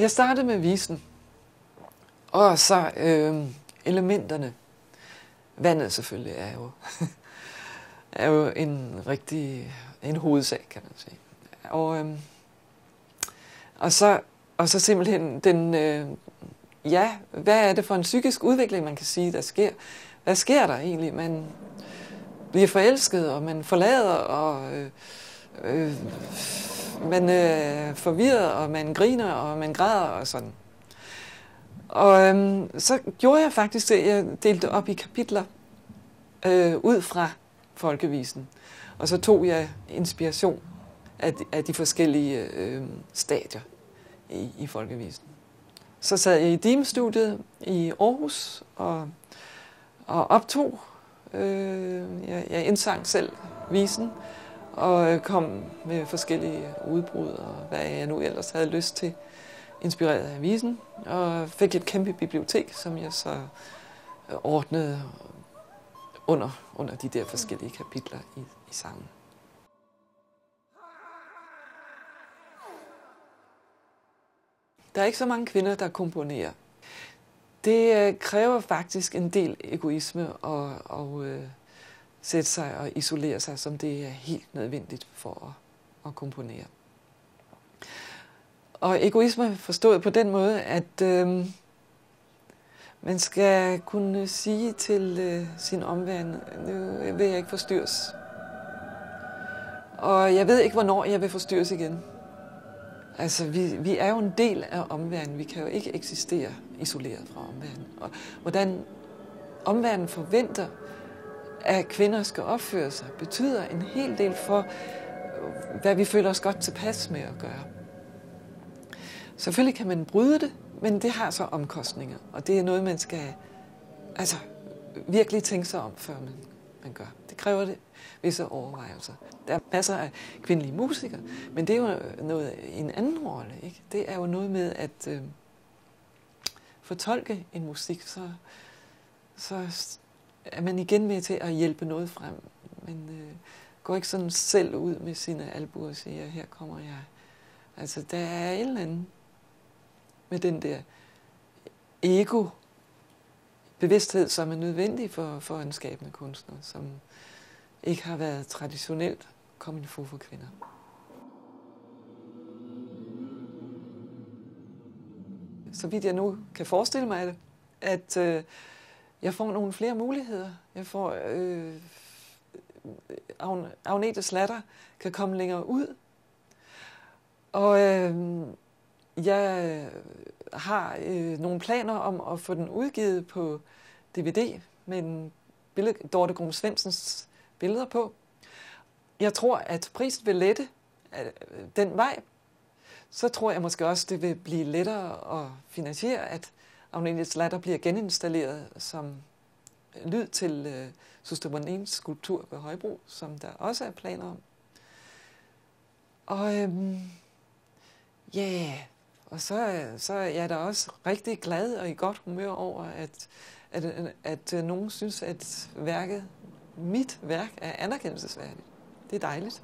Jeg startede med visen, og så øh, elementerne. Vandet selvfølgelig er jo, er jo en rigtig en hovedsag, kan man sige. Og, øh, og, så, og så simpelthen den, øh, ja, hvad er det for en psykisk udvikling, man kan sige, der sker? Hvad sker der egentlig? Man bliver forelsket, og man forlader, og øh, øh, man øh, er forvirret, og man griner, og man græder, og sådan. Og øhm, så gjorde jeg faktisk det, jeg delte op i kapitler øh, ud fra folkevisen. Og så tog jeg inspiration af de, af de forskellige øh, stadier i, i folkevisen. Så sad jeg i DIM-studiet i Aarhus og, og optog. Øh, jeg, jeg indsang selv visen og øh, kom med forskellige udbrud og hvad jeg nu ellers havde lyst til, inspireret af visen. Og fik et kæmpe bibliotek, som jeg så øh, ordnede under, under de der forskellige kapitler i, i sangen. Der er ikke så mange kvinder, der komponerer. Det øh, kræver faktisk en del egoisme og, og øh, sætte sig og isolere sig, som det er helt nødvendigt for at, at komponere. Og egoisme forstået på den måde, at øh, man skal kunne sige til øh, sin omverden, nu vil jeg ikke forstyrres. Og jeg ved ikke, hvornår jeg vil forstyrres igen. Altså, vi, vi er jo en del af omverdenen. Vi kan jo ikke eksistere isoleret fra omverdenen. Og hvordan omverdenen forventer, at kvinder skal opføre sig, betyder en hel del for, hvad vi føler os godt tilpas med at gøre. Selvfølgelig kan man bryde det, men det har så omkostninger, og det er noget, man skal altså, virkelig tænke sig om, før man, man gør. Det kræver det visse overvejelser. Der er masser af kvindelige musikere, men det er jo noget, en anden rolle. Ikke? Det er jo noget med at øh, fortolke en musik, så, så er man igen med til at hjælpe noget frem. Men øh, går ikke sådan selv ud med sine albuer og siger, her kommer jeg. Altså, der er et eller andet med den der ego bevidsthed, som er nødvendig for, for en skabende kunstner, som ikke har været traditionelt kommet for for kvinder. Så vidt jeg nu kan forestille mig det, at øh, jeg får nogle flere muligheder. Jeg får øh, Agnete Slatter kan komme længere ud. Og øh, jeg har øh, nogle planer om at få den udgivet på DVD med en billed, Dorte Grum Svendsens billeder på. Jeg tror, at prisen vil lette øh, den vej. Så tror jeg måske også, det vil blive lettere at finansiere, at Agnes Latter bliver geninstalleret som lyd til øh, Suster skulptur ved Højbro, som der også er planer om. Og øhm, ja, yeah. og så, så er jeg da også rigtig glad og i godt humør over, at, at, at, at nogen synes, at værket, mit værk, er anerkendelsesværdigt. Det er dejligt.